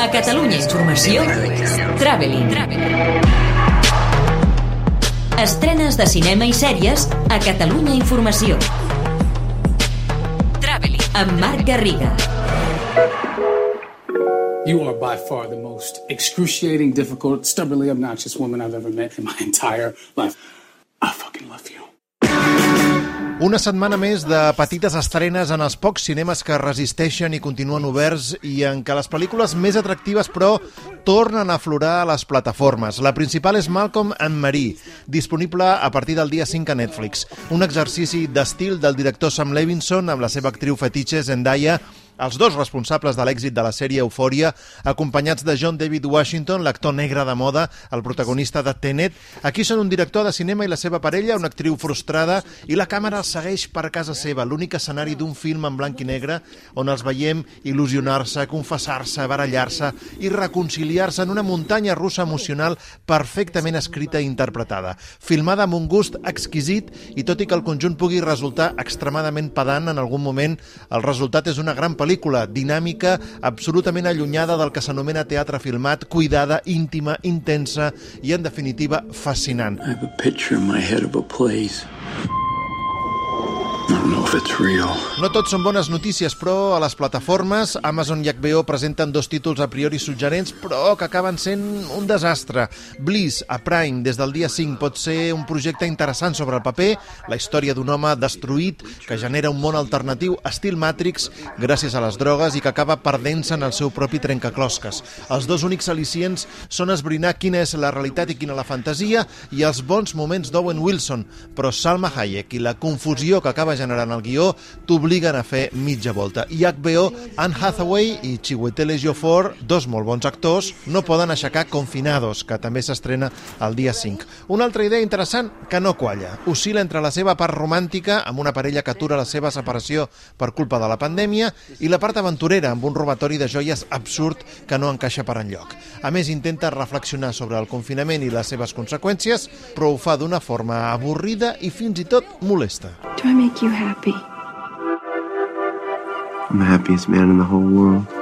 A Catalunya Informació, Traveling. Estrenes de cinema i sèries a Catalunya Informació. Traveling. Amb Marc Garriga. You are by far the most excruciating, difficult, stubbornly obnoxious woman I've ever met in my entire life. I fucking love you. Una setmana més de petites estrenes en els pocs cinemes que resisteixen i continuen oberts i en què les pel·lícules més atractives, però, tornen a aflorar a les plataformes. La principal és Malcolm and Marie, disponible a partir del dia 5 a Netflix. Un exercici d'estil del director Sam Levinson amb la seva actriu fetitxe Zendaya els dos responsables de l'èxit de la sèrie Eufòria, acompanyats de John David Washington, l'actor negre de moda, el protagonista de Tenet. Aquí són un director de cinema i la seva parella, una actriu frustrada, i la càmera els segueix per casa seva, l'únic escenari d'un film en blanc i negre on els veiem il·lusionar-se, confessar-se, barallar-se i reconciliar-se en una muntanya russa emocional perfectament escrita i interpretada. Filmada amb un gust exquisit i tot i que el conjunt pugui resultar extremadament pedant en algun moment, el resultat és una gran pel·lícula pel·lícula dinàmica, absolutament allunyada del que s'anomena teatre filmat, cuidada, íntima, intensa i, en definitiva, fascinant. I have a picture in my head of a place No tot són bones notícies, però a les plataformes Amazon i HBO presenten dos títols a priori suggerents, però que acaben sent un desastre. Bliss, a Prime, des del dia 5, pot ser un projecte interessant sobre el paper, la història d'un home destruït que genera un món alternatiu estil Matrix gràcies a les drogues i que acaba perdent-se en el seu propi trencaclosques. Els dos únics al·licients són esbrinar quina és la realitat i quina la fantasia i els bons moments d'Owen Wilson, però Salma Hayek i la confusió que acaba generant el guió t'obliguen a fer mitja volta. I HBO, Anne Hathaway i Chiwetel Ejiofor, dos molt bons actors, no poden aixecar Confinados, que també s'estrena el dia 5. Una altra idea interessant que no qualla. Oscil·la entre la seva part romàntica, amb una parella que atura la seva separació per culpa de la pandèmia, i la part aventurera, amb un robatori de joies absurd que no encaixa per enlloc. A més, intenta reflexionar sobre el confinament i les seves conseqüències, però ho fa d'una forma avorrida i fins i tot molesta. Do I make you happy? I'm the happiest man in the whole world.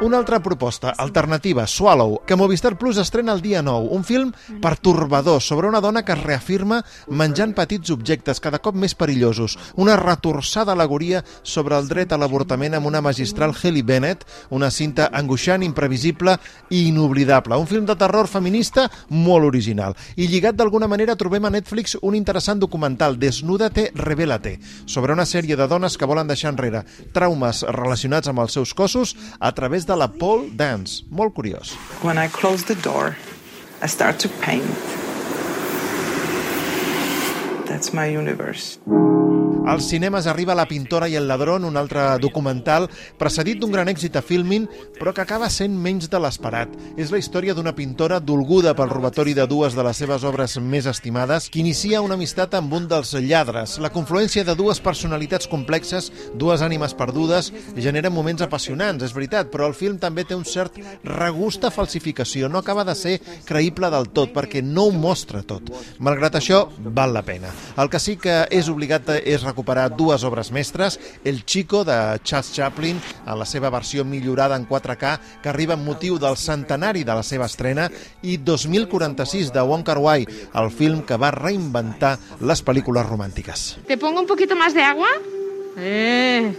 Una altra proposta, alternativa, Swallow, que Movistar Plus estrena el dia 9, un film pertorbador sobre una dona que es reafirma menjant petits objectes cada cop més perillosos, una retorçada alegoria sobre el dret a l'avortament amb una magistral Haley Bennett, una cinta angoixant, imprevisible i inoblidable, un film de terror feminista molt original. I lligat d'alguna manera trobem a Netflix un interessant documental, Desnúdate, Revélate, sobre una sèrie de dones que volen deixar enrere traumes relacionats amb els seus cossos a través de la pole dance. Molt curiós. When I close the door, I start to paint. That's my universe. Als cinemes arriba La pintora i el ladrón, un altre documental precedit d'un gran èxit a Filmin, però que acaba sent menys de l'esperat. És la història d'una pintora dolguda pel robatori de dues de les seves obres més estimades, que inicia una amistat amb un dels lladres. La confluència de dues personalitats complexes, dues ànimes perdudes, genera moments apassionants, és veritat, però el film també té un cert regust de falsificació. No acaba de ser creïble del tot, perquè no ho mostra tot. Malgrat això, val la pena. El que sí que és obligat és recuperar dues obres mestres, El Chico, de Charles Chaplin, en la seva versió millorada en 4K, que arriba amb motiu del centenari de la seva estrena, i 2046, de Wong Kar-wai, el film que va reinventar les pel·lícules romàntiques. ¿Te pongo un poquito más de agua? Eh.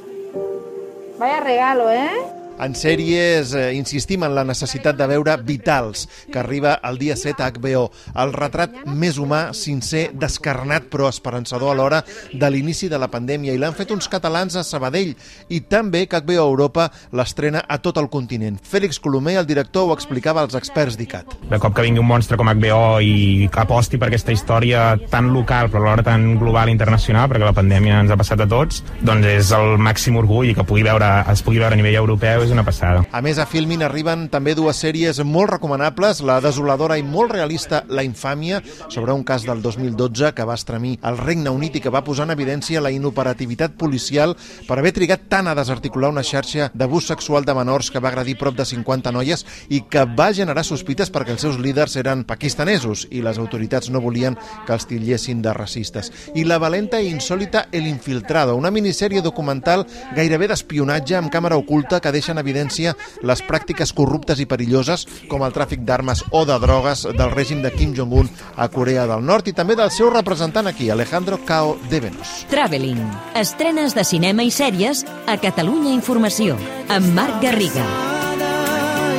Vaya regalo, ¿eh? En sèries eh, insistim en la necessitat de veure Vitals, que arriba el dia 7 a HBO. El retrat més humà, sincer, descarnat però esperançador alhora de l'inici de la pandèmia. I l'han fet uns catalans a Sabadell i també que HBO Europa l'estrena a tot el continent. Fèlix Colomer, el director, ho explicava als experts d'ICAT. De cop que vingui un monstre com HBO i aposti per aquesta història tan local però alhora tan global i internacional, perquè la pandèmia ens ha passat a tots, doncs és el màxim orgull que pugui veure, es pugui veure a nivell europeu és una passada. A més, a Filmin arriben també dues sèries molt recomanables, la desoladora i molt realista La Infàmia, sobre un cas del 2012 que va estremir el Regne Unit i que va posar en evidència la inoperativitat policial per haver trigat tant a desarticular una xarxa d'abús sexual de menors que va agredir prop de 50 noies i que va generar sospites perquè els seus líders eren pakistanesos i les autoritats no volien que els titllessin de racistes. I la valenta i insòlita El Infiltrado, una minissèrie documental gairebé d'espionatge amb càmera oculta que deixa en evidència les pràctiques corruptes i perilloses com el tràfic d'armes o de drogues del règim de Kim Jong-un a Corea del Nord i també del seu representant aquí, Alejandro Cao de Venos. Traveling. Estrenes de cinema i sèries a Catalunya Informació. Amb Marc Garriga.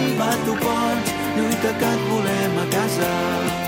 I va tu pots, lluita que et volem a casa.